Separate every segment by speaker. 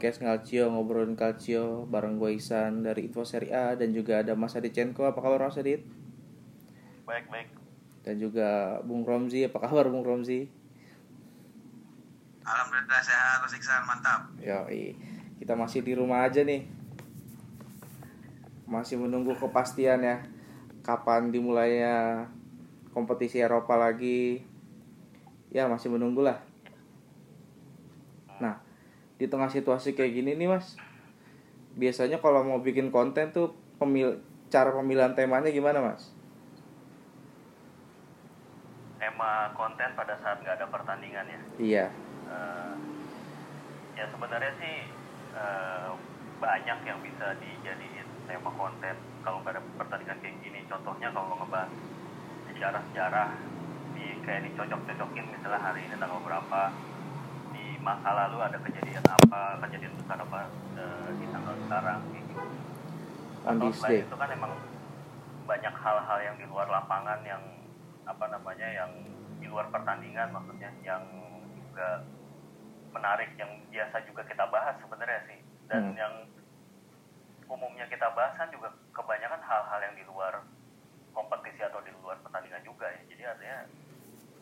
Speaker 1: podcast Ngalcio ngobrolin Calcio bareng gue Isan dari Info Serie A dan juga ada Mas Adit Cenko apa kabar Mas Adit?
Speaker 2: Baik baik.
Speaker 1: Dan juga Bung Romzi apa kabar Bung Romzi?
Speaker 3: Alhamdulillah sehat Mas Iksan mantap.
Speaker 1: Ya kita masih di rumah aja nih. Masih menunggu kepastian ya kapan dimulainya kompetisi Eropa lagi. Ya masih menunggu lah. Nah, di tengah situasi kayak gini nih mas biasanya kalau mau bikin konten tuh pemil cara pemilihan temanya gimana mas?
Speaker 2: Tema konten pada saat nggak ada pertandingan ya.
Speaker 1: Iya.
Speaker 2: Uh, ya sebenarnya sih uh, banyak yang bisa dijadiin tema konten kalau nggak ada pertandingan kayak gini. Contohnya kalau ngebahas sejarah-sejarah di kayak dicocok-cocokin misalnya hari ini tanggal berapa masa lalu ada kejadian apa kejadian besar apa e, di tanggal sekarang gitu. Atau selain itu kan emang banyak hal-hal yang di luar lapangan yang apa namanya yang di luar pertandingan maksudnya yang juga menarik yang biasa juga kita bahas sebenarnya sih dan hmm. yang umumnya kita bahas kan juga kebanyakan hal-hal yang di luar kompetisi atau di luar pertandingan juga ya jadi artinya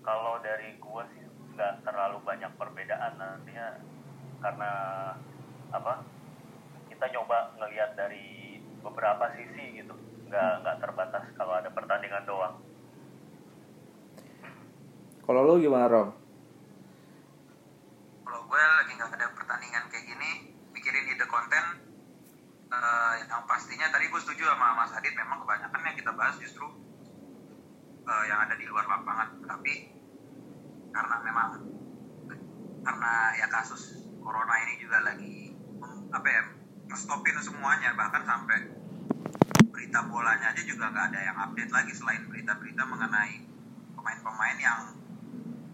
Speaker 2: kalau dari gua sih nggak terlalu banyak perbedaan nantinya karena apa kita coba ngelihat dari beberapa sisi gitu nggak nggak terbatas kalau ada pertandingan doang
Speaker 1: kalau lo gimana Rom?
Speaker 3: Kalau gue lagi nggak ada pertandingan kayak gini, mikirin ide konten uh, yang pastinya tadi gue setuju sama Mas Adit memang kebanyakan yang kita bahas justru uh, yang ada di luar lapangan. Tapi karena memang karena ya kasus corona ini juga lagi apa ya stopin semuanya bahkan sampai berita bolanya aja juga nggak ada yang update lagi selain berita-berita mengenai pemain-pemain yang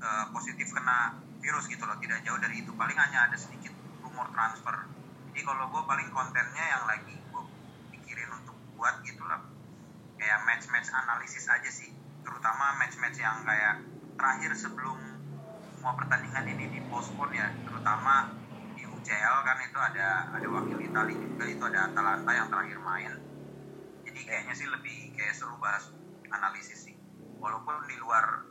Speaker 3: uh, positif kena virus gitu loh tidak jauh dari itu. Paling hanya ada sedikit rumor transfer. Jadi kalau gue paling kontennya yang lagi gue pikirin untuk buat gitu lah kayak match-match analisis aja sih. Terutama match-match yang kayak terakhir sebelum semua pertandingan ini dipospon ya terutama di UCL kan itu ada ada wakil Italia juga itu ada Atalanta yang terakhir main jadi kayaknya sih lebih kayak seru bahas analisis sih walaupun di luar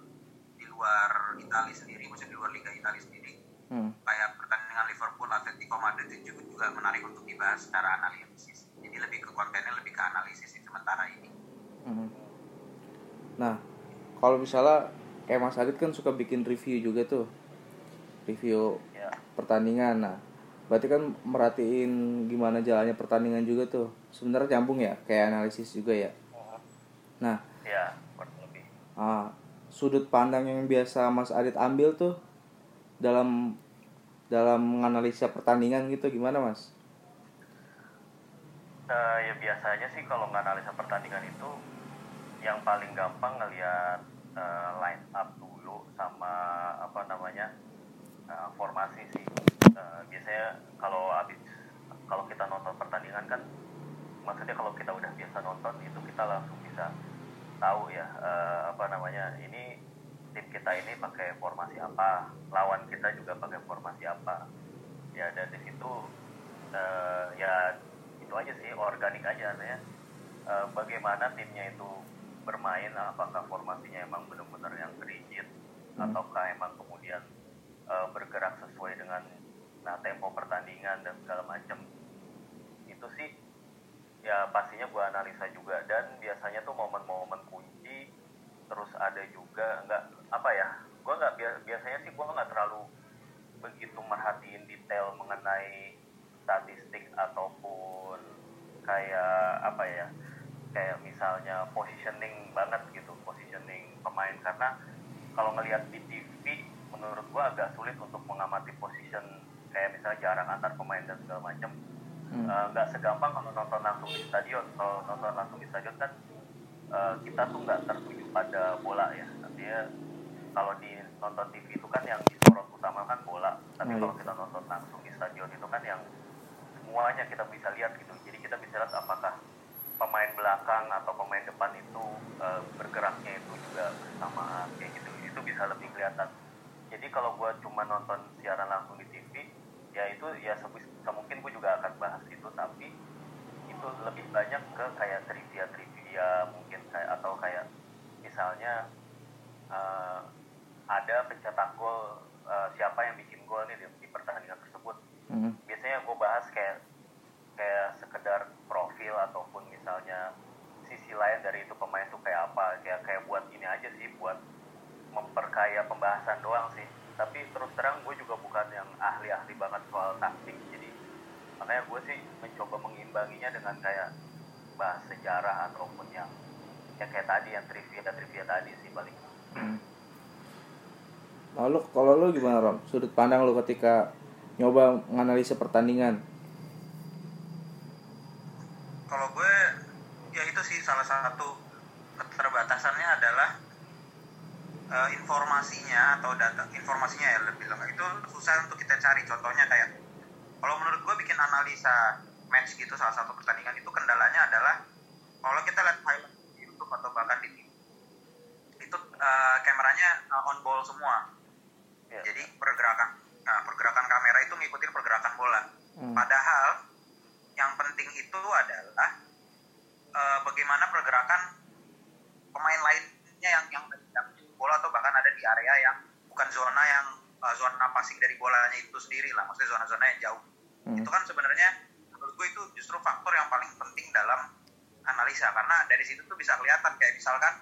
Speaker 3: di luar Italia sendiri maksudnya di luar Liga Italia sendiri hmm. kayak pertandingan Liverpool Atletico Madrid itu juga menarik untuk dibahas secara analisis jadi lebih ke kontennya lebih ke analisis sih sementara ini hmm.
Speaker 1: nah kalau misalnya kayak Mas Adit kan suka bikin review juga tuh. Review ya. pertandingan. Nah berarti kan merhatiin gimana jalannya pertandingan juga tuh. Sebenarnya nyambung ya kayak analisis juga ya. Nah
Speaker 2: ya
Speaker 1: lebih. ah, sudut pandang yang biasa Mas Adit ambil tuh dalam dalam menganalisa pertandingan gitu gimana Mas?
Speaker 2: Uh, ya biasanya sih kalau menganalisa pertandingan itu yang paling gampang ngelihat uh, line up dulu sama apa namanya uh, formasi sih. Uh, biasanya kalau habis kalau kita nonton pertandingan kan maksudnya kalau kita udah biasa nonton itu kita langsung bisa tahu ya uh, apa namanya ini tim kita ini pakai formasi apa lawan kita juga pakai formasi apa. Ya dan di situ uh, ya itu aja sih organik aja ya uh, bagaimana timnya itu bermain apakah formasinya emang benar-benar yang rigid hmm. ataukah emang kemudian uh, bergerak sesuai dengan nah tempo pertandingan dan segala macam itu sih ya pastinya gue analisa juga dan biasanya tuh momen-momen kunci terus ada juga nggak apa ya gue nggak biasanya sih gue nggak terlalu begitu merhatiin detail mengenai statistik ataupun kayak apa ya kayak misalnya positioning banget gitu positioning pemain karena kalau ngelihat di TV menurut gua agak sulit untuk mengamati position kayak misalnya jarak antar pemain dan segala macam hmm. Eh, nggak hmm. uh, segampang kalau nonton langsung di stadion kalau nonton langsung di stadion kan uh, kita tuh nggak tertuju pada bola ya artinya kalau di nonton TV itu kan yang disorot utama kan bola tapi hmm. kalau kita nonton langsung di stadion itu kan yang semuanya kita bisa lihat gitu jadi kita bisa lihat apakah pemain belakang atau pemain depan itu uh, bergeraknya itu juga bersamaan kayak gitu. Itu bisa lebih kelihatan. Jadi kalau gue cuma nonton siaran langsung di TV ya itu ya semungkin gue juga akan bahas itu. Tapi itu lebih banyak ke kayak trivia trivia mungkin kayak atau kayak misalnya uh, ada pencetak gol uh, siapa yang bikin gol nih di, di pertandingan tersebut.
Speaker 1: Hmm.
Speaker 2: biasanya gue bahas kayak kayak sekedar profil ataupun misalnya sisi lain dari itu pemain tuh kayak apa kayak kayak buat ini aja sih buat memperkaya pembahasan doang sih. Tapi terus terang gue juga bukan yang ahli-ahli banget soal taktik jadi makanya gue sih mencoba mengimbanginya dengan kayak bahas sejarah ataupun yang yang kayak tadi yang trivia trivia tadi sih paling.
Speaker 1: Hmm. lalu kalau lo gimana Rom? Sudut pandang lo ketika nyoba menganalisa pertandingan
Speaker 3: kalau gue ya itu sih salah satu keterbatasannya adalah uh, informasinya atau data informasinya ya lebih lengkap. Itu susah untuk kita cari. Contohnya kayak kalau menurut gue bikin analisa match gitu salah satu pertandingan itu kendalanya adalah kalau kita lihat highlight di YouTube atau bahkan di TV itu uh, kameranya uh, on ball semua. Yeah. jadi pergerakan. Nah pergerakan kamera itu ngikutin pergerakan bola. Hmm. padahal yang penting itu adalah uh, bagaimana pergerakan pemain lainnya yang yang bola atau bahkan ada di area yang bukan zona yang uh, zona passing dari bolanya itu sendiri lah maksudnya zona-zona yang jauh hmm. itu kan sebenarnya menurut gue itu justru faktor yang paling penting dalam analisa karena dari situ tuh bisa kelihatan kayak misalkan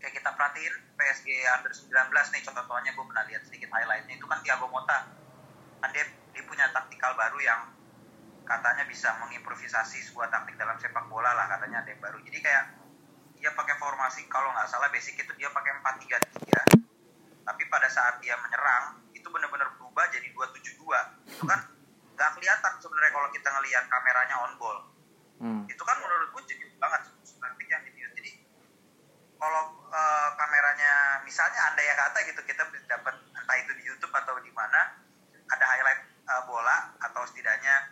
Speaker 3: kayak kita perhatiin PSG under 19 nih contohnya gue pernah lihat sedikit highlightnya itu kan Thiago Motta kan dia, dia punya taktikal baru yang katanya bisa mengimprovisasi sebuah taktik dalam sepak bola lah katanya ada yang baru. Jadi kayak dia pakai formasi kalau nggak salah basic itu dia pakai 4-3-3 tapi pada saat dia menyerang itu benar-benar berubah jadi 2-7-2 itu kan nggak kelihatan sebenarnya kalau kita ngelihat kameranya on ball. Hmm. itu kan menurut gue jadi banget taktik yang jadi jadi kalau uh, kameranya misalnya anda ya kata gitu kita dapat entah itu di YouTube atau di mana ada highlight uh, bola atau setidaknya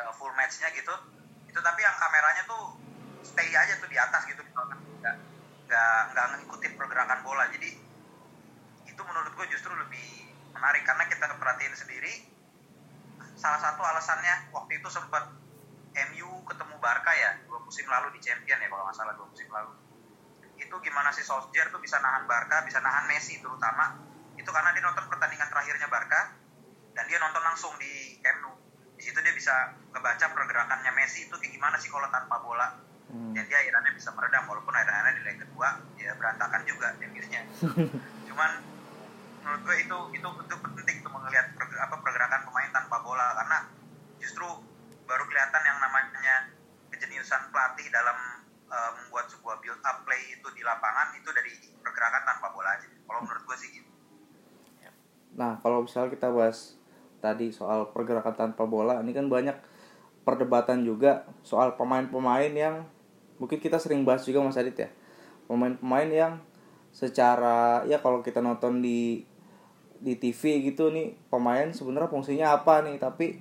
Speaker 3: uh, full matchnya gitu itu tapi yang kameranya tuh stay aja tuh di atas gitu. Misalkan nggak nggak nggak ngikutin pergerakan bola. Jadi itu menurut gue justru lebih menarik. Karena kita perhatiin sendiri salah satu alasannya waktu itu sempat MU ketemu Barca ya dua musim lalu di Champion ya kalau nggak salah dua musim lalu. Itu gimana sih Solskjaer tuh bisa nahan Barca bisa nahan Messi terutama. Itu karena dia nonton pertandingan terakhirnya Barca dan dia nonton langsung di Camp Nou situ dia bisa ngebaca pergerakannya Messi. Itu kayak gimana sih kalau tanpa bola? Hmm. dan dia akhirnya bisa meredam walaupun akhirnya di leg kedua ya berantakan juga debutnya cuman menurut gue itu itu itu penting untuk melihat apa pergerakan pemain tanpa bola. Karena justru baru kelihatan yang namanya kejeniusan pelatih dalam uh, membuat sebuah build up play itu di lapangan itu dari pergerakan tanpa bola aja. Kalau menurut gue sih gitu.
Speaker 1: Nah kalau misalnya kita bahas tadi soal pergerakan tanpa bola ini kan banyak perdebatan juga soal pemain-pemain yang mungkin kita sering bahas juga Mas Adit ya pemain-pemain yang secara ya kalau kita nonton di di TV gitu nih pemain sebenarnya fungsinya apa nih tapi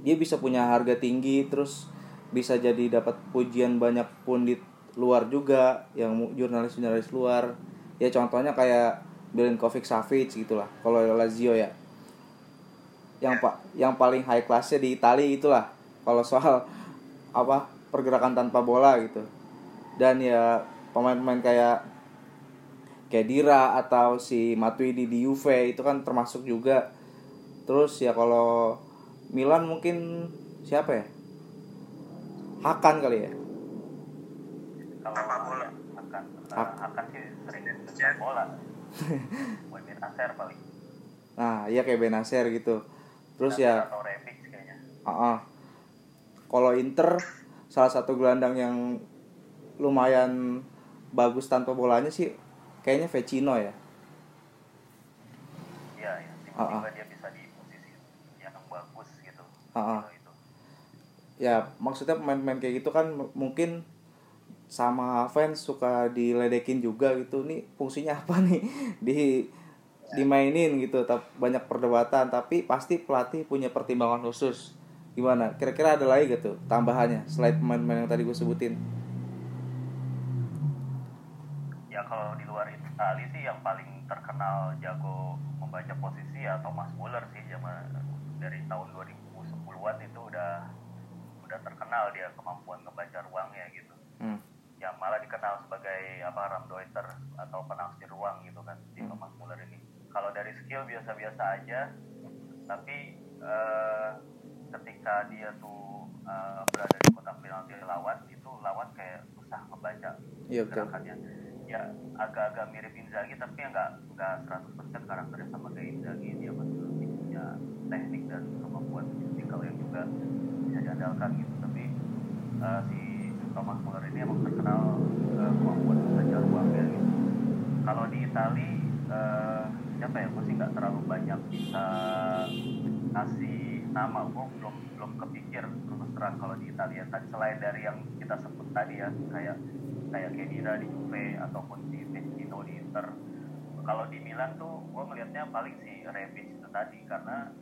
Speaker 1: dia bisa punya harga tinggi terus bisa jadi dapat pujian banyak pun di luar juga yang jurnalis-jurnalis luar. Ya contohnya kayak Milinkovic Savic gitulah kalau Lazio ya yang pak yang paling high classnya di Italia itulah. Kalau soal apa pergerakan tanpa bola gitu. Dan ya pemain-pemain kayak kayak Dira atau si Matuidi di Juve itu kan termasuk juga. Terus ya kalau Milan mungkin siapa ya? Hakan kali ya?
Speaker 2: Kalau bola Hakan. Hakan sih sering main bola. Buat Benacer paling.
Speaker 1: Nah iya kayak Benacer gitu terus ya uh -uh. kalau Inter salah satu gelandang yang lumayan bagus tanpa bolanya sih kayaknya Vecino ya.
Speaker 2: Iya, ya. tiba-tiba uh -uh. dia bisa di posisi yang bagus gitu. Uh -uh. Itu.
Speaker 1: Ya, maksudnya pemain-pemain kayak gitu kan mungkin sama fans suka diledekin juga gitu nih fungsinya apa nih di. Dimainin gitu banyak perdebatan tapi pasti pelatih punya pertimbangan khusus. Gimana? Kira-kira ada lagi gitu tambahannya selain pemain-pemain yang tadi gue sebutin?
Speaker 2: Ya kalau di luar Itali sih yang paling terkenal jago membaca posisi ya Thomas Muller sih zaman dari tahun 2010-an itu udah udah terkenal dia kemampuan ngebaca ruangnya gitu.
Speaker 1: Hmm.
Speaker 2: yang malah dikenal sebagai apa Ramdeuter atau penafsir ruang gitu kan si
Speaker 1: Hmm.
Speaker 2: Thomas Muller ini kalau dari skill biasa-biasa aja tapi eh, ketika dia tuh eh, berada di kotak penalti lawan itu lawan kayak susah ngebaca
Speaker 1: Iya, betul.
Speaker 2: gerakannya. Ya agak-agak mirip Inzaghi tapi ya nggak nggak 100% karakternya sama kayak Inzaghi. Dia masih lebih punya teknik dan kemampuan fisikal yang juga bisa diandalkan gitu. Tapi eh, si Thomas Muller ini emang terkenal eh, kemampuan membaca ruangnya gitu. Kalau di Itali eh, siapa ya gue sih nggak terlalu banyak bisa kasih nama. Gue belum belum kepikir terus terang kalau di Italia tadi selain dari yang kita sebut tadi ya kayak kayak Kedira di Juve ataupun di Vecchino di Inter. Kalau di Milan tuh gue melihatnya paling si Rebic itu tadi karena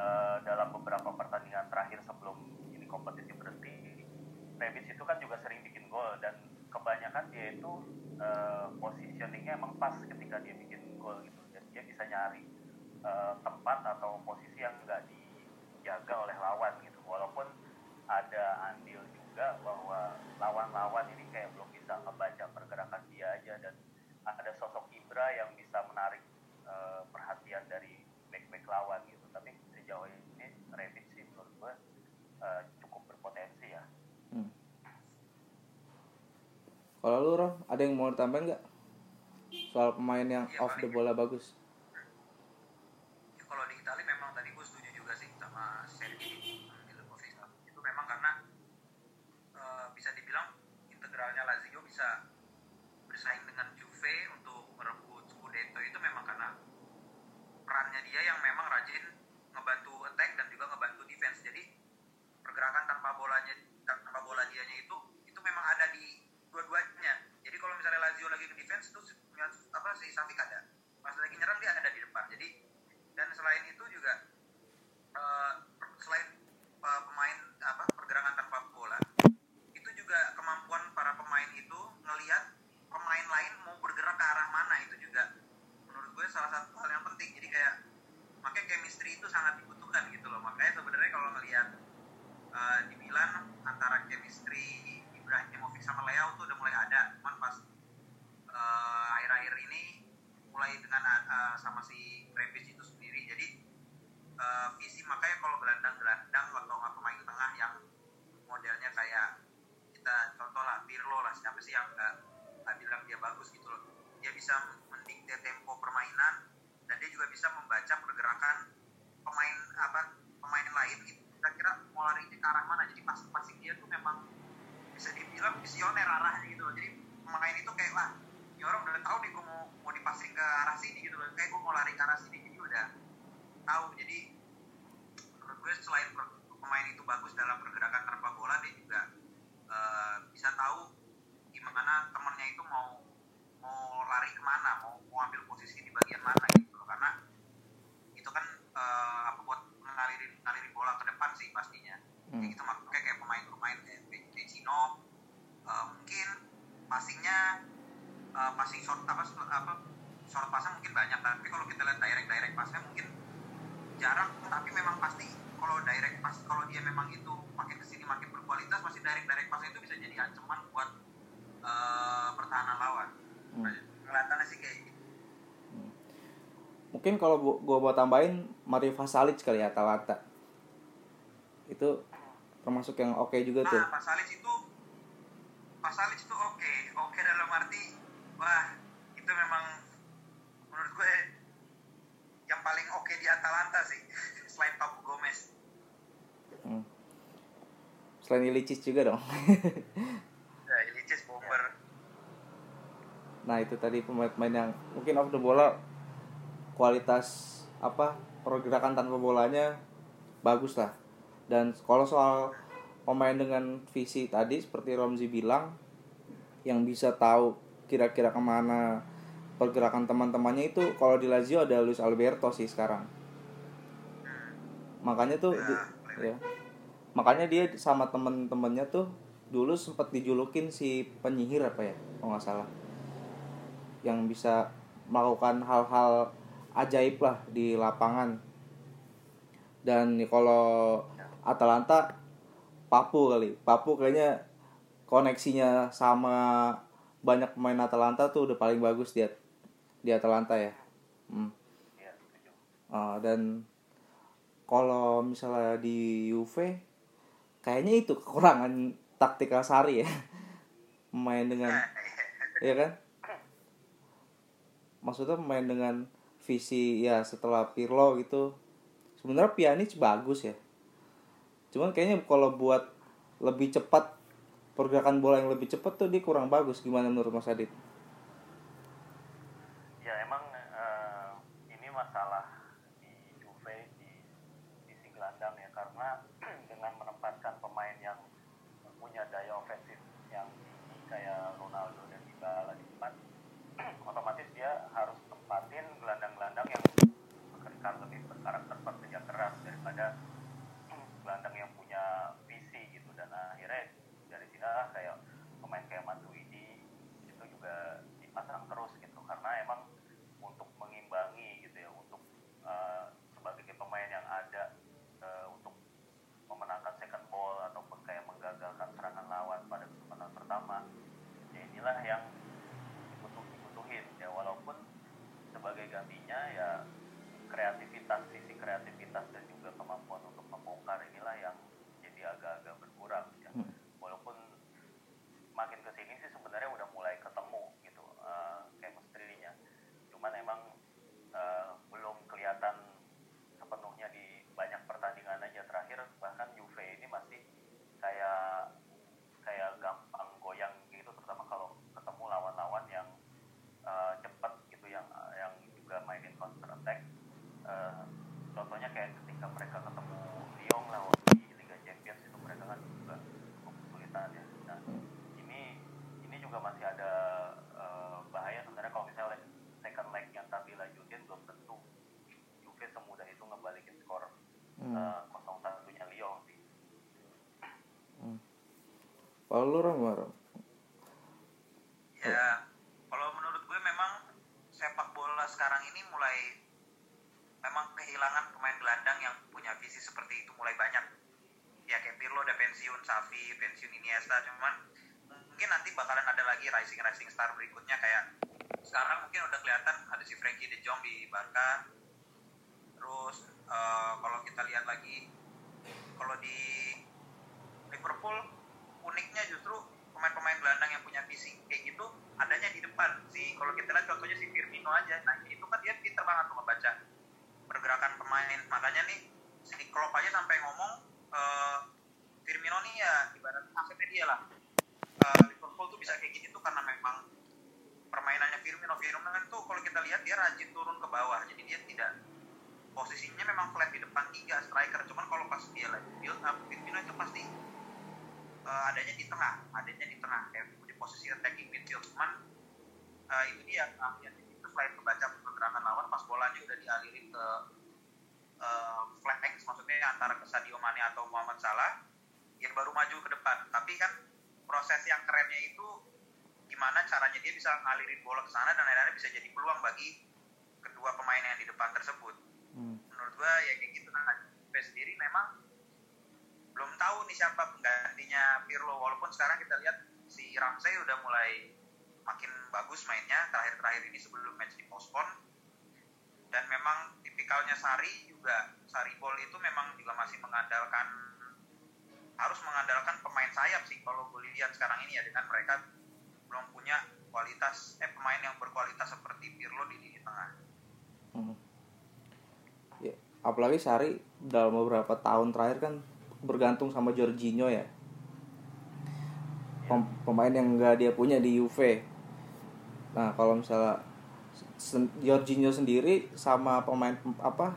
Speaker 2: eh, dalam beberapa pertandingan terakhir sebelum ini kompetisi berhenti Rebic itu kan juga sering bikin gol. Dan kebanyakan dia itu eh, positioningnya emang pas ketika dia bikin gol gitu dan dia bisa nyari eh, tempat atau posisi yang nggak dijaga oleh lawan gitu walaupun ada andil juga bahwa lawan-lawan ini kayak belum bisa ngebaca pergerakan dia aja dan ada sosok Ibra yang bisa menarik eh, perhatian dari back-back lawan gitu tapi sejauh ini Rebic sih menurut gue eh, cukup berpotensi ya
Speaker 1: Hmm. Kalau lu Ron, ada yang mau tambahin nggak? Soal pemain yang
Speaker 3: Iya,
Speaker 1: off the bola bagus.
Speaker 3: Ya, kalau di Italia memang tadi gue setuju juga sih sama Sergi Milinkovic itu memang karena eh, bisa dibilang integralnya Lazio bisa bersaing dengan Juve untuk merebut Scudetto itu memang karena perannya dia yang memang rajin ngebantu attack dan juga ngebantu defense jadi pergerakan tanpa bolanya tanpa bola dianya itu itu memang ada di dua-duanya jadi kalau misalnya Lazio lagi ke defense itu si- apa si Savic ada pas lagi nyerang dia ada di depan jadi dan selain itu juga eh, per- selain eh, pemain apa pergerakan tanpa bola itu juga kemampuan para pemain itu ngelihat pemain lain mau bergerak ke arah mana itu juga menurut gue salah satu hal yang penting jadi kayak makanya chemistry itu sangat dibutuhkan gitu loh. Makanya sebenarnya kalau ngelihat eh, di Milan antara chemistry Ibrahimovic sama Leo tuh udah mulai ada cuman pas eh, akhir-akhir ini mulai dengan eh, sama si Rebic itu sendiri jadi eh, visi makanya kalau gelandang-gelandang atau nggak pemain tengah yang modelnya kayak kita contoh lah Pirlo lah siapa sih yang nggak nggak bilang dia bagus gitu loh dia bisa mendikte tempo permainan dan dia juga bisa membaca pergerakan pemain apa pemain lain gitu kira-kira mau lari ke arah mana jadi passing-passing dia tuh memang bisa dibilang visioner arahnya gitu loh jadi pemain itu kayak lah ini orang udah tahu nih gue mau mau dipasing ke arah sini gitu loh kayak gue mau lari ke arah sini jadi udah tahu jadi menurut gue selain per- pemain itu bagus dalam pergerakan tanpa bola dia juga eh, bisa tahu gimana temennya itu mau mau lari ke mana mau mau ambil posisi di bagian mana gitu loh karena itu kan eh, apa buat ngalirin ngalirin bola ke depan sih pastinya
Speaker 1: Hmm.
Speaker 3: kayak gitu makanya kayak pemain-pemain kayak Vecino eh, mungkin passingnya eh, passing short apa apa short passnya mungkin banyak tapi kalau kita lihat direct direct passnya mungkin jarang tapi memang pasti kalau direct pass kalau dia memang itu makin ke sini makin berkualitas masih direct direct passnya itu bisa jadi ancaman buat eh, lawan
Speaker 1: Hmm.
Speaker 3: kelihatannya sih kayak gitu
Speaker 1: Mungkin kalau gua mau tambahin Mario Vasalic kali ya Atalanta. Itu termasuk yang oke juga tuh.
Speaker 3: Nah, Pasalis itu Pasalis itu oke, oke dalam arti wah itu memang menurut gue yang paling oke di Atalanta sih selain Papu Gomez.
Speaker 1: Hmm. Selain Ilicic juga dong.
Speaker 3: Ya, Ilicis bomber.
Speaker 1: Nah itu tadi pemain-pemain yang mungkin off the bola kualitas apa pergerakan tanpa bolanya bagus lah. Dan kalau soal pemain dengan visi tadi seperti Romzi bilang yang bisa tahu kira-kira ke mana pergerakan teman-temannya itu kalau di Lazio ada Luis Alberto sih sekarang. Makanya tuh di- ya. Makanya dia sama temen-temennya tuh dulu sempat dijulukin si penyihir apa ya kalau nggak salah yang bisa melakukan hal-hal ajaib lah di lapangan. Dan kalau Atalanta Papu kali. Papu kayaknya koneksinya sama banyak pemain Atalanta tuh udah paling bagus di di Atalanta ya. Hmm. Ah, dan kalau misalnya di Juve kayaknya itu kekurangan taktikal Sari ya. Main dengan ya kan maksudnya main dengan visi ya setelah Pirlo gitu. Sebenarnya Pjanic bagus ya. Cuman kayaknya kalau buat lebih cepat pergerakan bola yang lebih cepat tuh dia kurang bagus. Gimana menurut Mas Adit?
Speaker 2: Ya emang eh, ini masalah di Juve di sisi gelandang ya karena dengan menempatkan pemain yang punya daya ofensif yang tinggi kayak Ronaldo dan Dybala di depan, otomatis dia harus tempatin gelandang-gelandang yang bekerja lebih berkarakter pekerja keras daripada gelandang yang punya visi gitu dan akhirnya dari sini kayak pemain kayak Matuidi itu juga dipasang terus gitu karena emang untuk mengimbangi gitu ya untuk eh, sebagai pemain yang ada eh, untuk memenangkan second ball ataupun kayak menggagalkan serangan lawan pada kesempatan pertama ya inilah yang dibutuh dibutuhin ya walaupun gantinya ya kreativitas sisi kreativitas dan juga kemampuan untuk membongkar inilah yang jadi agak-agak berkurang ya walaupun makin ke sini sih sebenarnya udah mulai ketemu gitu eh, chemistry-nya cuman emang eh, belum kelihatan sepenuhnya di banyak pertandingan aja terakhir bahkan Juve ini masih kayak kayak gampang goyang gitu terutama kalau ketemu lawan-lawan yang eh, cepat gitu yang yang juga mainin counter attack Eh, contohnya kayak ketika mereka ketemu Lyon lah waktu di Liga Champions itu mereka kan juga cukup kesulitan ya nah ini ini juga masih ada eh, bahaya sebenarnya kalau misalnya second leg yang tadi lanjutin belum tentu Juve semudah itu ngebalikin skor
Speaker 1: Hmm.
Speaker 2: eh, kosong satunya Lyon sih
Speaker 1: Kalau lu?
Speaker 3: Ya, kalau menurut gue memang sepak bola sekarang ini mulai memang kehilangan pemain gelandang yang punya visi seperti itu mulai banyak. Ya kayak Pirlo udah pensiun, Xavi pensiun Iniesta, cuman mungkin nanti bakalan ada lagi rising rising star berikutnya kayak sekarang mungkin udah kelihatan ada si Frankie De Jong di Barca. Terus eh, kalau kita lihat lagi kalau di Liverpool uniknya justru pemain-pemain gelandang yang punya visi kayak gitu adanya di depan sih kalau kita lihat contohnya si Firmino aja nah itu kan dia pinter banget tuh ngebaca pergerakan pemain makanya nih si Klopp aja sampai ngomong eh, Firmino nih ya ibarat asetnya dia lah Eh, Liverpool tuh bisa kayak gini tuh karena memang permainannya Firmino. Firmino kan tuh kalau kita lihat dia rajin turun ke bawah. Jadi dia tidak posisinya memang flat di depan tiga striker. Cuman kalau pas dia lagi build up Firmino itu pasti eh, adanya di tengah. Adanya di tengah kayak di posisi attacking midfield. Cuman eh, itu dia keahlian itu selain membaca pergerakan lawan pas bolanya udah dialirin ke eh, flank maksudnya antara ke Sadio Mane atau Muhammad Salah dia baru maju ke depan. Tapi kan proses yang kerennya itu gimana caranya dia bisa ngalirin bola ke sana dan akhirnya bisa jadi peluang bagi kedua pemain yang di depan tersebut.
Speaker 1: Hmm.
Speaker 3: menurut gua ya kayak gitu nah Juve sendiri memang belum tahu nih siapa penggantinya Pirlo. Walaupun sekarang kita lihat si Ramsey udah mulai makin bagus mainnya. Terakhir-terakhir ini sebelum match di postpone dan memang tipikalnya Sari juga Sari Ball itu memang juga masih mengandalkan harus mengandalkan pemain sayap sih. Kalau gue lihat sekarang ini ya dengan mereka belum punya kualitas eh pemain yang berkualitas seperti Pirlo di lini tengah.
Speaker 1: Hmm. Ya, apalagi Sari dalam beberapa tahun terakhir kan bergantung sama Jorginho ya. Pem- pemain yang enggak dia punya di Juve. Nah, kalau misalnya sen- Jorginho sendiri sama pemain apa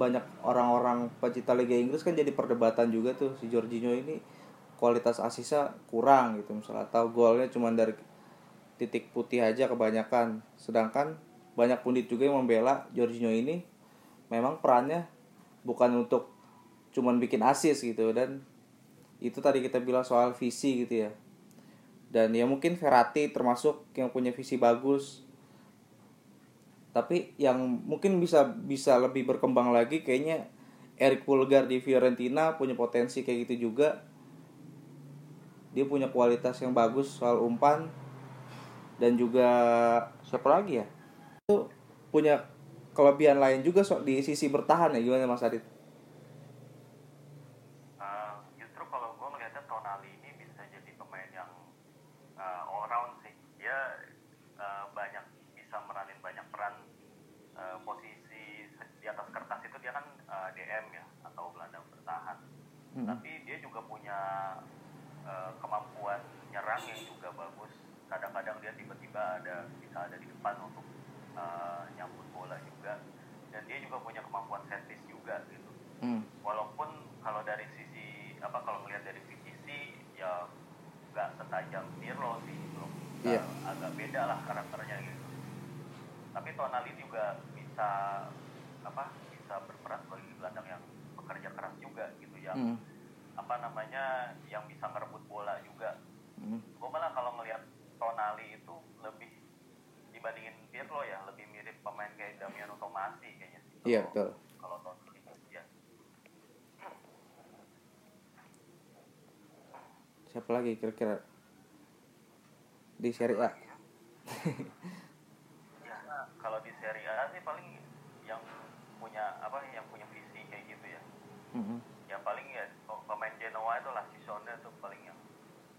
Speaker 1: banyak orang-orang pecinta Liga Inggris kan jadi perdebatan juga tuh si Jorginho ini kualitas asisnya kurang gitu misalnya. Atau golnya cuma dari titik putih aja kebanyakan. Sedangkan banyak pundit juga yang membela Jorginho ini. Memang perannya bukan untuk cuman bikin asis gitu. Dan itu tadi kita bilang soal visi gitu ya. Dan ya mungkin Verratti termasuk yang punya visi bagus. Tapi yang mungkin bisa bisa lebih berkembang lagi kayaknya Eric Pulgar di Fiorentina punya potensi kayak gitu juga dia punya kualitas yang bagus soal umpan dan juga siapa lagi ya itu punya kelebihan lain juga so, di sisi bertahan ya gimana Mas Adit?
Speaker 2: Uh, justru kalau gue melihatnya Tonali ini bisa jadi pemain yang uh, all round sih dia uh, banyak bisa meranin banyak peran uh, posisi di atas kertas itu dia kan uh, DM ya atau gelandang bertahan hmm. tapi dia juga punya uh, kemampuan nyerang yang juga bagus kadang-kadang dia tiba-tiba ada bisa ada di depan untuk uh, nyambut bola juga dan dia juga punya kemampuan setis juga gitu hmm. walaupun kalau dari sisi apa kalau melihat dari sisi ya nggak setajam Pirlo sih belum yeah. uh, agak beda lah karakternya gitu tapi Tonali juga bisa apa bisa berperan sebagai gelandang yang bekerja keras juga gitu yang hmm. apa namanya yang bisa merebut bola juga hmm. gue malah kalau ngelihat Tonali itu lebih dibandingin Pirlo ya lebih mirip pemain kayak Damiano Tomasi kayaknya sih.
Speaker 1: Iya betul.
Speaker 2: Kalau Tonali ya.
Speaker 1: Siapa lagi kira-kira di Serie A?
Speaker 2: ya, kalau di Serie A sih paling yang punya apa yang punya visi kayak gitu ya. Mm -hmm. Yang paling ya pemain Genoa itu lah Sisone tuh paling yang.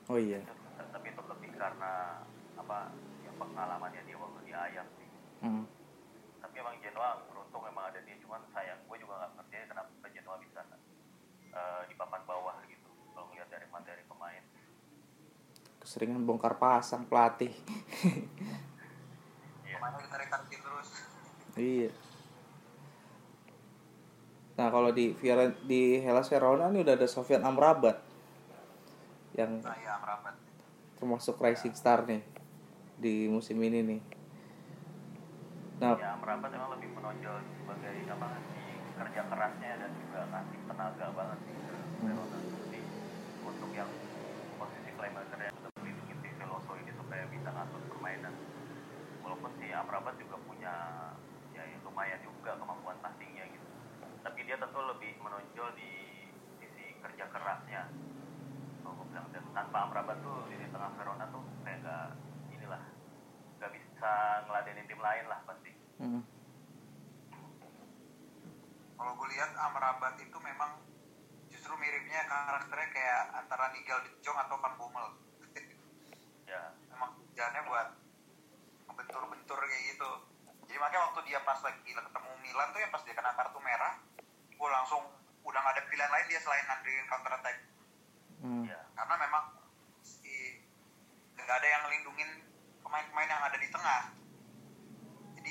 Speaker 1: Oh iya.
Speaker 2: Itu, tapi itu lebih karena apa pengalamannya dia waktu di Ajax sih. Hmm. Tapi emang Genoa beruntung memang ada dia, cuman sayang gue juga nggak ngerti kenapa Genoa bisa uh, di papan bawah gitu kalau ngeliat dari materi pemain.
Speaker 1: Keseringan bongkar pasang pelatih.
Speaker 3: Iya. Pemain terus.
Speaker 1: Iya. Nah kalau di Fioren di Hellas Verona ini udah ada Sofian Amrabat yang
Speaker 3: nah, ya, Amrabat.
Speaker 1: termasuk rising star nih di musim ini nih.
Speaker 2: Nah, ya merapat emang lebih menonjol sebagai apa di kerja kerasnya dan juga kasih tenaga banget sih ke Verona. Jadi untuk yang posisi playmaker yang sudah melindungi si Veloso ini supaya bisa ngatur permainan. Walaupun si Amrabat juga punya ya, ya lumayan juga kemampuan passingnya gitu. Tapi dia tentu lebih menonjol di sisi kerja kerasnya. Kalau bilang dan tanpa Amrabat tuh di tengah Verona tuh kayak gak lah nggak bisa ngeladenin tim lain lah pasti hmm.
Speaker 3: kalau gue lihat Amrabat itu memang justru miripnya karakternya kayak antara Nigel de Jong atau Van Bommel
Speaker 2: ya
Speaker 3: emang jalannya buat bentur-bentur kayak gitu jadi makanya waktu dia pas lagi ketemu Milan tuh ya pas dia kena kartu merah gue langsung udah gak ada pilihan lain dia selain ngandelin counter attack hmm. ya. karena memang si nggak ada yang ngelindungin pemain-pemain yang ada di tengah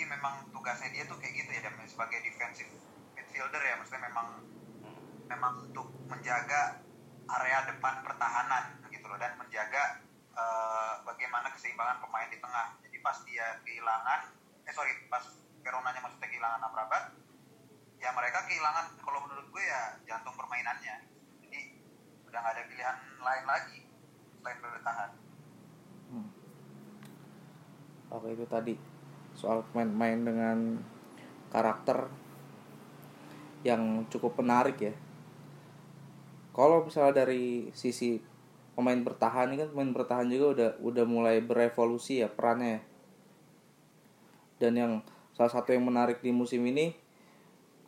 Speaker 3: jadi memang tugasnya dia tuh kayak gitu ya sebagai defensive midfielder ya. Maksudnya memang memang untuk menjaga area depan pertahanan gitu loh dan menjaga uh, bagaimana keseimbangan pemain di tengah. Jadi pas dia kehilangan eh sorry pas Veronanya maksudnya kehilangan Amrabat ya mereka kehilangan kalau menurut gue ya jantung permainannya. Jadi udah gak ada pilihan lain lagi selain bertahan.
Speaker 1: Oke itu tadi soal main-main dengan karakter yang cukup menarik ya. Kalau misalnya dari sisi pemain bertahan ini kan pemain bertahan juga udah udah mulai berevolusi ya perannya. Dan yang salah satu yang menarik di musim ini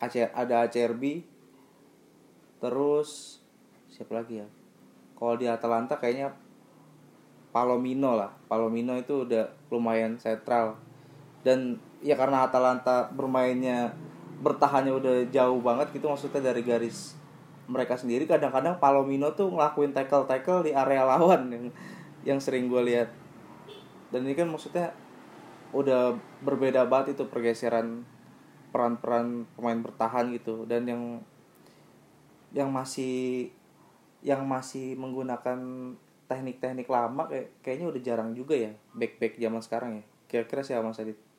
Speaker 1: ada ACRB terus siapa lagi ya? Kalau di Atalanta kayaknya Palomino lah Palomino itu udah lumayan sentral dan ya karena Atalanta bermainnya bertahannya udah jauh banget gitu maksudnya dari garis mereka sendiri kadang-kadang Palomino tuh ngelakuin tackle tackle di area lawan yang yang sering gue lihat. Dan ini kan maksudnya udah berbeda banget itu pergeseran peran-peran pemain bertahan gitu. Dan yang yang masih yang masih menggunakan teknik-teknik lama kayak kayaknya udah jarang juga ya back back zaman sekarang ya. Kira-kira siapa mas Adit?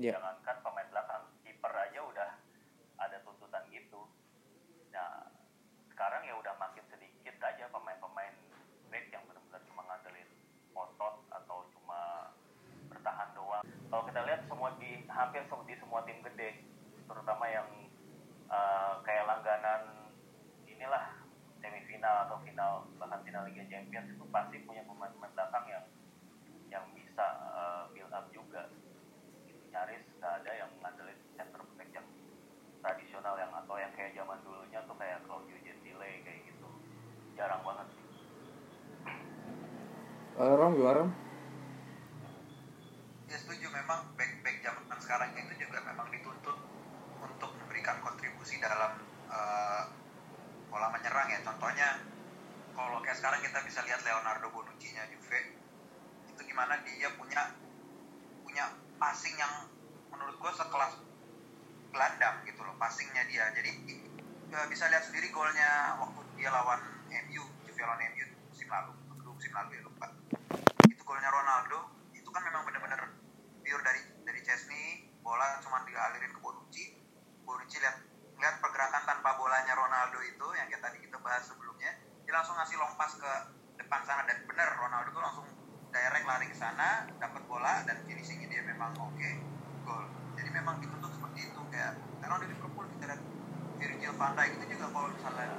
Speaker 1: Yeah. Eh, Rom gimana
Speaker 3: ya setuju. Memang back back zaman sekarang itu juga memang dituntut untuk memberikan kontribusi dalam eh, pola menyerang ya. Contohnya kalau kayak sekarang kita bisa lihat Leonardo Bonucci nya Juve itu gimana dia punya punya passing yang menurut gue sekelas gelandang gitu loh passingnya dia. Jadi eh, bisa lihat sendiri golnya waktu dia lawan MU Juve lawan MU musim lalu musim lalu ya golnya Ronaldo itu kan memang benar-benar pure dari dari Chesney bola cuma dialirin ke Bonucci. Bonucci lihat lihat pergerakan tanpa bolanya Ronaldo itu yang kayak tadi kita bahas sebelumnya. Dia langsung ngasih long pass ke depan sana dan benar Ronaldo tuh langsung direct lari ke sana dapat bola dan finishingnya dia memang oke gol. Jadi memang dituntut seperti itu kayak karena di Liverpool kita lihat Virgil van Dijk itu juga kalau misalnya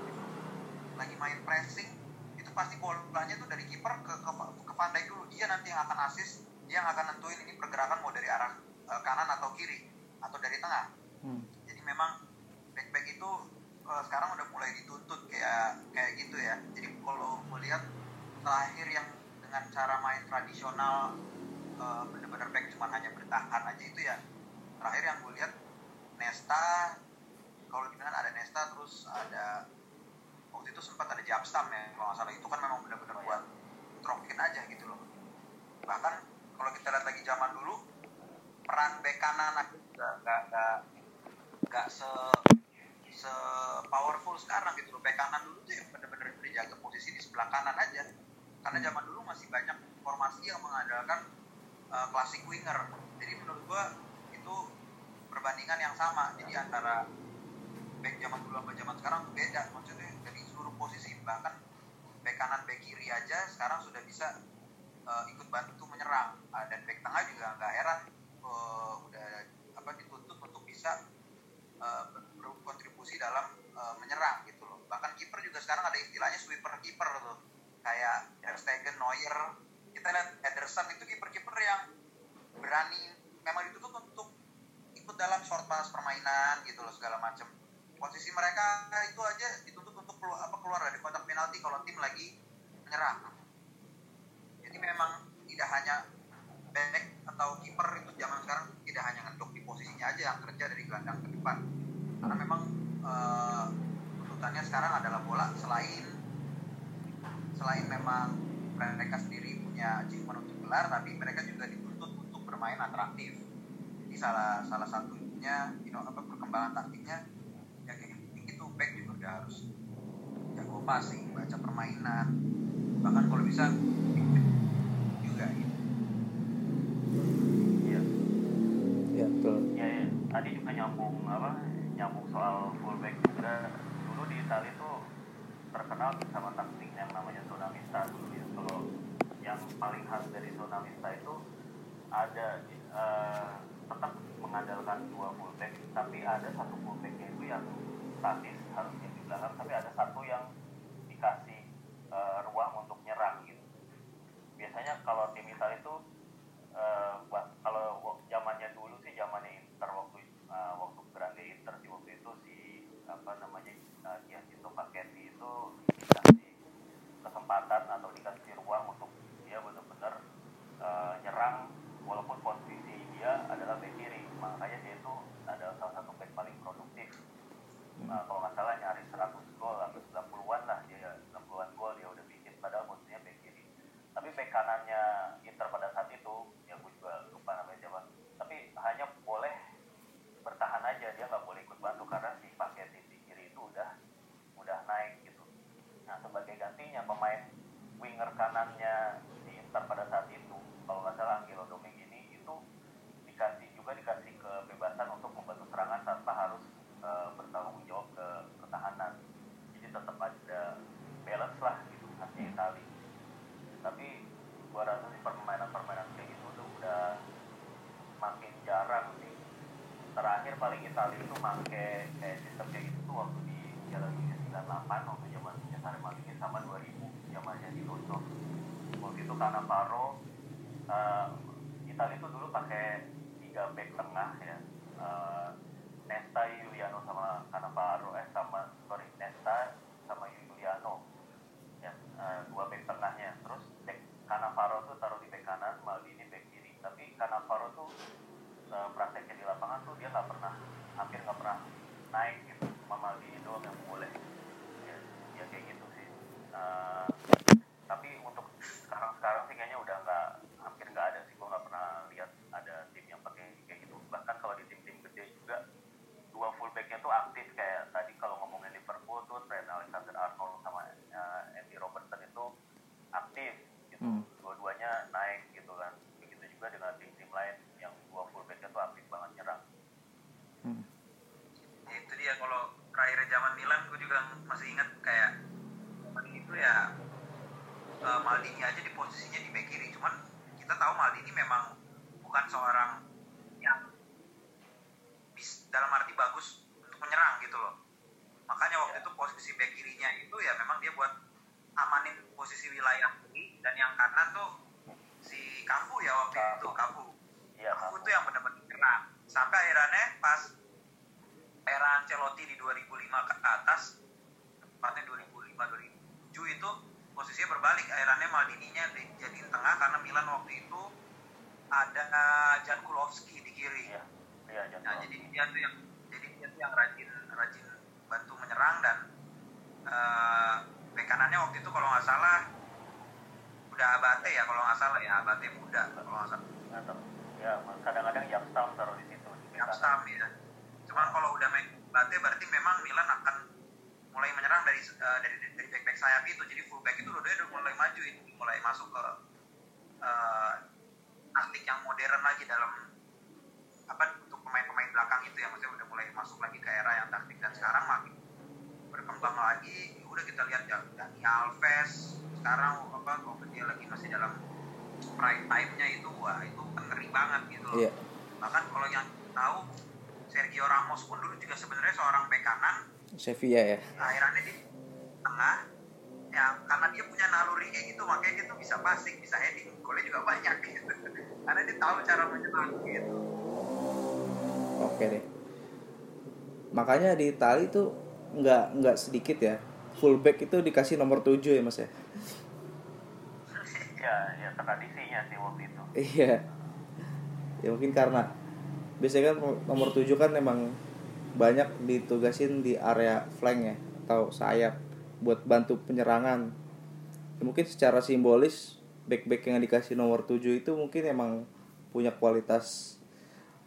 Speaker 3: lagi main pressing itu pasti bolanya tuh dari kiper ke, ke ke Dijk dulu dia nanti yang akan assist dia yang akan nentuin ini pergerakan mau dari arah eh, kanan atau kiri atau dari tengah.
Speaker 1: Hmm.
Speaker 3: jadi memang back back itu eh, sekarang udah mulai dituntut kayak kayak gitu ya. Jadi kalau melihat terakhir yang dengan cara main tradisional eh, bener-bener back cuma hanya bertahan aja itu ya. Terakhir yang gue lihat Nesta kalau di Milan ada Nesta terus ada waktu itu sempat ada Japstam ya kalau nggak salah. Itu kan memang bener-bener buat trokin aja gitu loh. Bahkan kalau kita lihat lagi zaman dulu peran bek kanan nggak nggak nggak se se powerful sekarang gitu loh. Bek kanan dulu tuh yang bener-bener dijaga posisi di sebelah kanan aja. Karena zaman dulu masih banyak formasi yang mengandalkan uh, classic winger. Jadi menurut gua itu perbandingan yang sama. Jadi antara back zaman dulu sama zaman sekarang beda maksudnya. Dari seluruh posisi bahkan back kanan back kiri aja sekarang sudah bisa uh, ikut bantu menyerang. Uh, dan back tengah juga nggak heran uh, udah apa dituntut untuk bisa uh, ber- berkontribusi dalam uh, menyerang gitu loh. Bahkan kiper juga sekarang ada istilahnya sweeper kiper tuh. Kayak Ter Stegen Neuer. Kita lihat Ederson itu kiper-kiper yang berani memang dituntut untuk ikut dalam short pass permainan gitu loh segala macam posisi mereka itu aja dituntut keluar apa keluar dari kotak penalti kalau tim lagi menyerang. Jadi memang tidak hanya back atau kiper itu zaman sekarang tidak hanya ngedok di posisinya aja yang kerja dari gelandang ke depan. Karena memang eh, tuntutannya sekarang adalah bola selain selain memang mereka sendiri punya achievement untuk gelar tapi mereka juga dituntut untuk bermain atraktif. Jadi salah salah satunya you know, apa perkembangan taktiknya ya kayak gitu. Back juga harus passing baca permainan bahkan kalau bisa juga gitu
Speaker 2: iya
Speaker 1: Ya betul.
Speaker 2: ya, ya. tadi juga nyambung apa nyambung soal fullback
Speaker 3: masih ingat kayak itu ya eh, Maldini aja di posisinya di bek kiri. Cuman kita tahu Maldini memang bukan seorang yang bis, dalam arti bagus untuk menyerang gitu loh makanya waktu itu posisi bek kirinya itu ya memang dia buat amanin posisi wilayah kiri dan yang kanan tuh si Cafu ya waktu itu Cafu
Speaker 2: iya
Speaker 3: aku
Speaker 2: Cafu.
Speaker 3: tuh yang benar-benar nyerang sampai akhirnya pas era Ancelotti di 2005 ke atas tepatnya 2005 2007 itu posisinya berbalik akhirnya Maldininya dijadiin tengah karena Milan waktu itu ada Jan Kulowski di kiri
Speaker 2: iya iya jangan
Speaker 3: nah jadi dia tuh yang jadi dia tuh yang rajin rajin bantu menyerang dan bek kanannya waktu itu kalau nggak salah udah Abate ya kalau nggak salah ya Abate muda kalau nggak salah
Speaker 2: ya kadang-kadang jam stam taruh di situ di
Speaker 3: yang
Speaker 2: kanan.
Speaker 3: stam ya. Cuman kalau udah main Bate berarti memang Milan mulai menyerang dari eh, dari dari back back sayap itu. Jadi full back itu udah udah mulai maju itu mulai masuk ke eh, taktik yang modern lagi dalam apa untuk pemain-pemain belakang itu ya maksudnya udah mulai masuk lagi ke era yang taktik dan sekarang makin berkembang lagi Ya udah kita lihat ya Dani Alves sekarang apa waktu dia lagi masih dalam prime time-nya itu wah itu ngeri banget gitu loh
Speaker 1: Iya.
Speaker 3: bahkan kalau yang tahu Sergio Ramos pun dulu juga sebenarnya seorang bek kanan
Speaker 1: Sevilla ya.
Speaker 3: akhirnya di tengah ya karena dia punya naluri kayak gitu makanya dia tuh bisa passing bisa heading golnya juga banyak gitu karena dia tahu cara menyerang gitu
Speaker 1: Oke deh. Makanya di Itali tuh nggak nggak sedikit ya. Fullback itu dikasih nomor 7 ya Mas ya.
Speaker 2: ya ya tradisinya sih waktu itu
Speaker 1: Iya. Ya mungkin karena biasanya kan nomor 7 kan emang banyak ditugasin di area flank ya atau sayap buat bantu penyerangan. Ya, mungkin secara simbolis back-back yang dikasih nomor 7 itu mungkin emang punya kualitas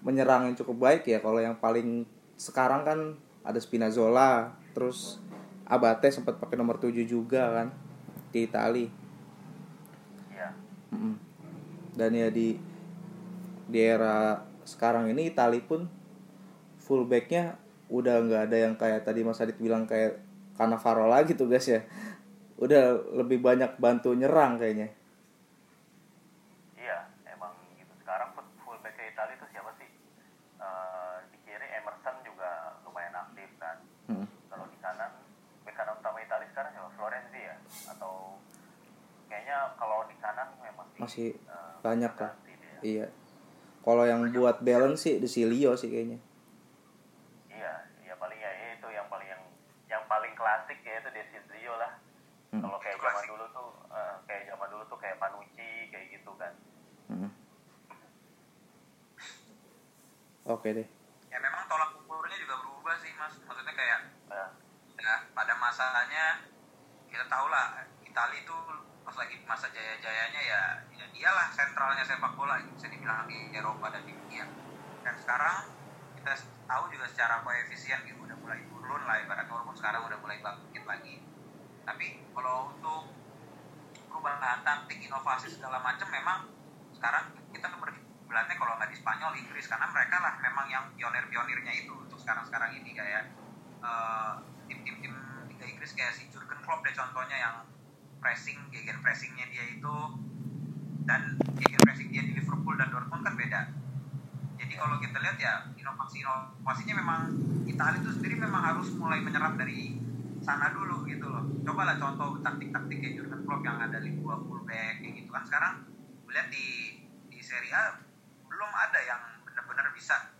Speaker 1: menyerang yang cukup baik ya. Kalau yang paling sekarang kan ada Spinazzola, terus Abate sempat pakai nomor 7 juga kan di Itali.
Speaker 2: ya
Speaker 1: Mm-mm. Dan ya di di era sekarang ini Itali pun fullbacknya udah nggak ada yang kayak tadi Mas Adit bilang kayak Cannavaro lagi tuh guys ya. Udah lebih banyak bantu nyerang kayaknya.
Speaker 2: iya emang gitu sekarang full fullback Italia itu siapa sih Eh, di kiri Emerson juga lumayan aktif kan
Speaker 1: Mm.
Speaker 2: kalau di kanan bek kanan utama Italia sekarang siapa Florenzi ya atau kayaknya kalau di kanan memang di-
Speaker 1: Masih
Speaker 2: eh,
Speaker 1: banyak lah.
Speaker 2: ganti dia.
Speaker 1: Iya. Kalau yang buat balance sih di Silio sih kayaknya.
Speaker 2: Iya, iya paling ya itu yang paling yang yang paling klasik ya itu Desidrio lah.
Speaker 1: Hmm.
Speaker 2: Kalau kayak zaman dulu tuh eh, kayak zaman dulu tuh kayak Panucci kayak gitu kan.
Speaker 1: Mm. Oke deh.
Speaker 3: ya memang tolak ukurnya juga berubah sih mas maksudnya kayak
Speaker 2: Nah,
Speaker 3: ya pada masanya kita tahu lah Italia itu pas lagi masa jaya-jayanya ya, ya dialah sentralnya sepak bola bisa dibilang di Eropa dan di dunia dan sekarang kita tahu juga secara koefisien gitu udah mulai turun lah ibarat walaupun sekarang udah mulai bangkit lagi tapi kalau untuk perubahan taktik inovasi segala macam memang sekarang kita kan berkiblatnya kalau nggak di Spanyol Inggris karena mereka lah memang yang pionir-pionirnya itu untuk sekarang-sekarang ini kayak eh, tim-tim tim Liga Inggris kayak si Jurgen Klopp deh contohnya yang pressing gegen pressingnya dia itu dan gegen pressing dia di Liverpool dan Dortmund kan beda. Jadi kalau kita lihat ya inovasi inovasinya memang Italia itu sendiri memang harus mulai menyerap dari sana dulu gitu loh. Cobalah contoh taktik-taktik kayak Jurgen Klopp yang ada di dua fullback kayak gitu kan. Sekarang lihat di Serie A belum ada yang benar-benar bisa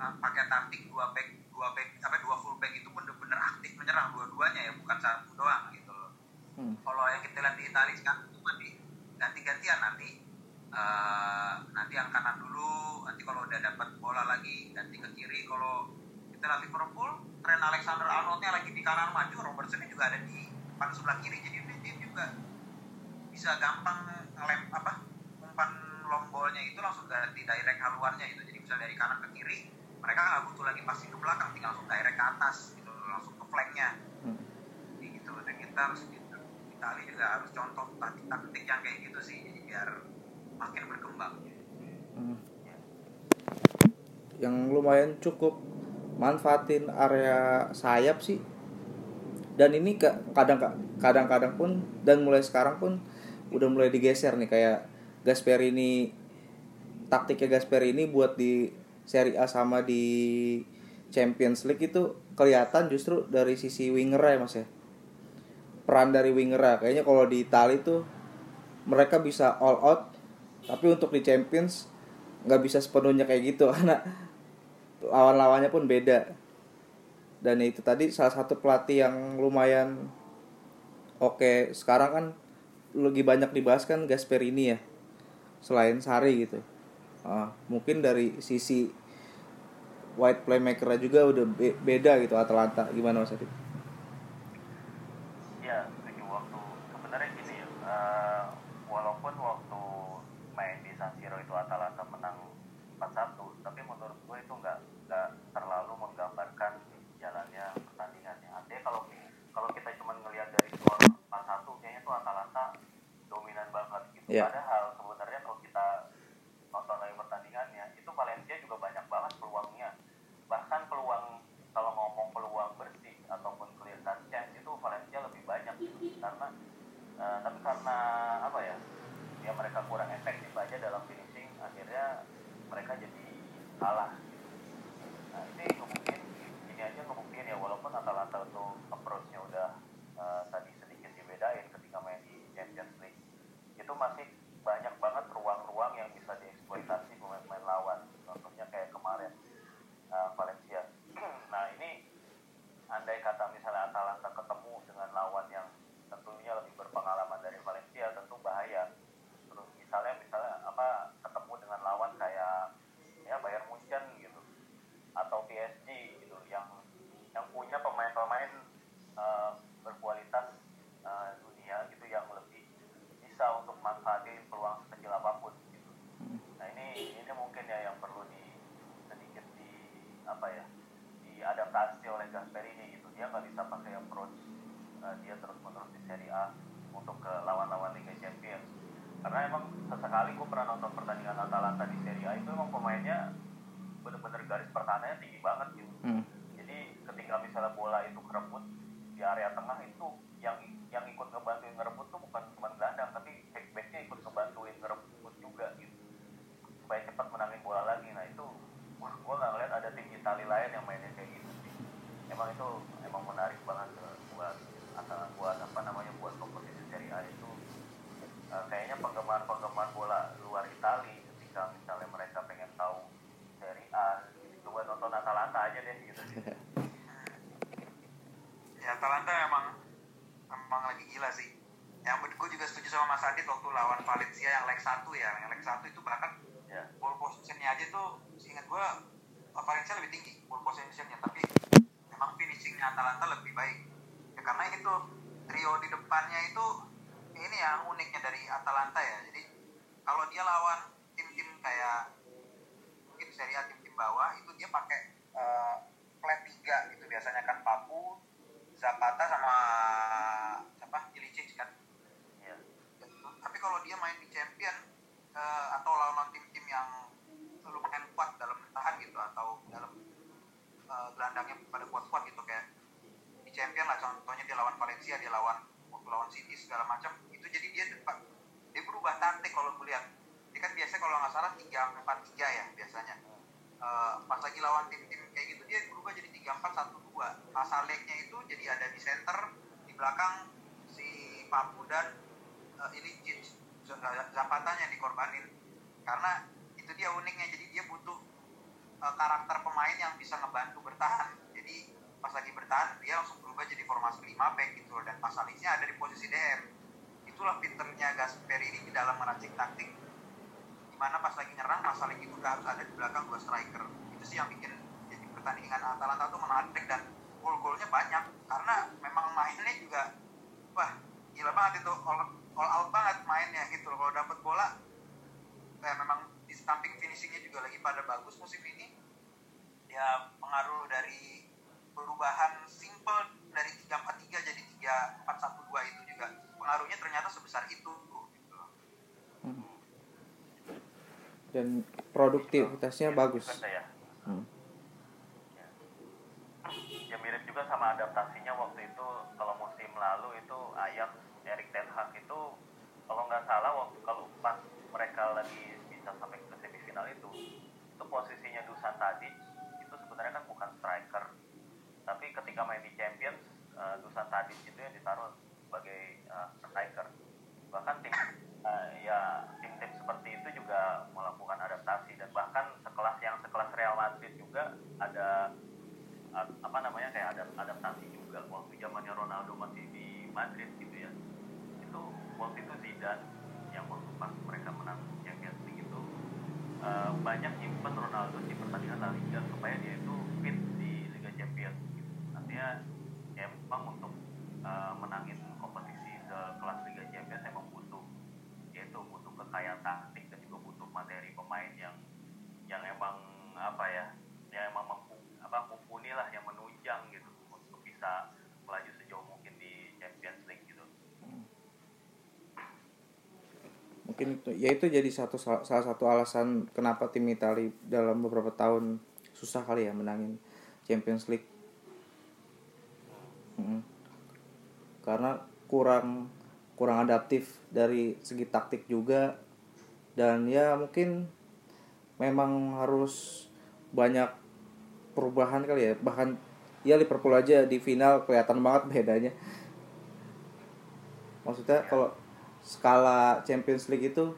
Speaker 3: uh, pakai taktik dua back dua back apa dua fullback itu pun benar-benar aktif menyerang dua-duanya ya bukan satu doang gitu loh hmm. kalau yang kita lihat di Italia sekarang cuma di ganti-gantian nanti uh, nanti yang kanan dulu nanti kalau udah dapat bola lagi ganti ke kiri kalau kita lihat Liverpool tren Alexander Arnoldnya lagi di kanan maju Robertson juga ada di pada sebelah kiri jadi dia juga bisa gampang ngelem apa long ballnya itu langsung ganti direct haluannya gitu jadi bisa dari kanan ke kiri mereka nggak butuh lagi passing ke belakang tinggal langsung direct ke atas gitu langsung ke flanknya hmm. jadi gitu dan kita harus gitu. Itali juga harus contoh taktik-taktik yang kayak gitu sih jadi biar makin berkembang hmm.
Speaker 2: yang lumayan cukup manfaatin area sayap sih dan ini kadang kadang-kadang pun dan mulai sekarang pun udah mulai digeser nih kayak Gasperini taktiknya Gasperini buat di Serie A sama di Champions League itu kelihatan justru dari sisi winger ya mas ya? Peran dari winger ya kayaknya kalau di Italia tuh mereka bisa all out tapi untuk di Champions nggak bisa sepenuhnya kayak gitu karena lawan-lawannya pun beda. Dan itu tadi salah satu pelatih yang lumayan oke. Sekarang kan lagi banyak dibahas kan Gasperini ya selain Sari gitu uh, mungkin dari sisi white playmaker juga udah be beda gitu Atalanta gimana Mas Adit?
Speaker 4: Zapata sama siapa? Ilicic kan? Ya. tapi kalau dia main di champion uh, atau lawan tim-tim yang lumayan kuat dalam bertahan gitu atau dalam uh, gelandangnya pada kuat-kuat gitu kayak di champion lah contohnya dia lawan Valencia dia lawan waktu lawan City segala macam itu jadi dia depan dia berubah taktik kalau melihat dia kan biasanya kalau nggak salah tiga empat tiga
Speaker 3: ya biasanya. Uh, pas lagi lawan tim-tim kayak gitu dia berubah jadi tiga empat satu dua. Asal legnya itu jadi ada di center di belakang si Papu dan uh, ini Zapata yang dikorbanin. Karena itu dia uniknya jadi dia butuh uh, karakter pemain yang bisa ngebantu bertahan. Jadi pas lagi bertahan dia langsung berubah jadi formasi 5 back gitu loh. Dan pasalisnya ada di posisi DM itulah pinternya Gasper ini di dalam meracik taktik. Di mana pas lagi nyerang pasalik itu harus ada di belakang dua striker. Itu sih yang bikin jadi pertandingan Atalanta tuh menarik dan gol-golnya banyak karena memang mainnya juga wah gila banget itu all, all out banget mainnya gitu loh kalau dapat bola kayak memang di samping finishingnya juga lagi pada bagus musim ini ya pengaruh dari perubahan simple dari 343 jadi 3412 itu juga pengaruhnya ternyata sebesar itu gitu.
Speaker 1: Hmm. dan produktivitasnya
Speaker 2: Ya,
Speaker 1: bagus
Speaker 2: ya.
Speaker 1: Hmm.
Speaker 2: Ya. ya mirip juga sama adaptasinya waktu itu. Kalau musim lalu itu Ajax Erik Ten Hag itu kalau nggak salah waktu kalau pas mereka lagi bisa sampai ke semifinal itu itu posisinya Dusan tadi itu sebenarnya kan bukan striker. Tapi ketika main di Champions uh, Dusan Tadic itu yang ditaruh sebagai uh, striker. Bahkan tim uh, ya tim-tim seperti itu juga melakukan adaptasi dan bahkan sekelas yang sekelas Real Madrid juga ada uh, apa namanya kayak ada adaptasi juga waktu zamannya Ronaldo masih di Madrid gitu ya itu waktu itu Zidane yang waktu pas mereka menang Champions League itu uh, banyak nyimpen Ronaldo di pertandingan La Liga supaya dia itu fit di Liga Champions gitu. artinya ya memang untuk uh, menangin kompetisi sekelas Liga Champions emang butuh yaitu butuh kekayaan taktik dan juga butuh materi pemain yang yang emang apa ya yang emang mampu apa mumpuni lah yang menunjang gitu untuk bisa melaju sejauh mungkin di Champions League gitu
Speaker 1: mungkin ya itu jadi satu salah satu alasan kenapa tim Italia dalam beberapa tahun susah kali ya menangin Champions League. Mm. karena kurang kurang adaptif dari segi taktik juga. Dan ya mungkin memang harus banyak perubahan kali ya. Bahkan ya Liverpool aja di final kelihatan banget bedanya. Maksudnya kalau skala Champions League itu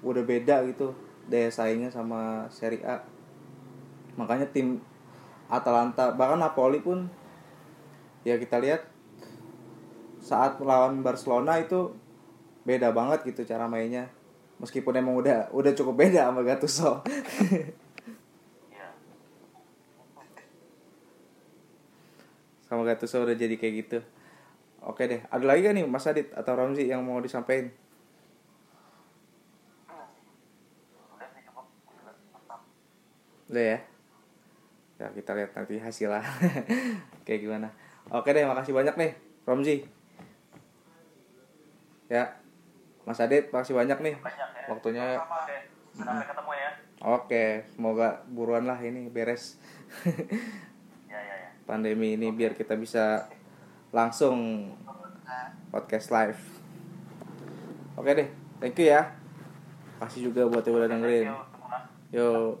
Speaker 1: udah beda gitu daya saingnya sama Serie A. Makanya tim Atalanta bahkan Napoli pun ya kita lihat saat melawan Barcelona itu beda banget gitu cara mainnya. Meskipun emang udah udah cukup beda sama Gattuso.
Speaker 2: Ya.
Speaker 1: Sama Gattuso udah jadi kayak gitu oke deh ada lagi gak nih Mas Adit atau Ramzi yang mau disampaikan?
Speaker 2: Udah
Speaker 1: ya? Ya kita lihat nanti hasilnya kayak gimana? Oke deh makasih banyak nih Romzi ya Mas Adit makasih banyak nih
Speaker 2: banyak ya
Speaker 1: waktunya.
Speaker 2: Oke sampai ketemu ya
Speaker 1: oke semoga buruan lah ini beres.
Speaker 2: Ya ya ya.
Speaker 1: Pandemi ini biar kita bisa langsung podcast live. Oke deh thank you ya. Kasih juga buat yang udah dengerin. Yo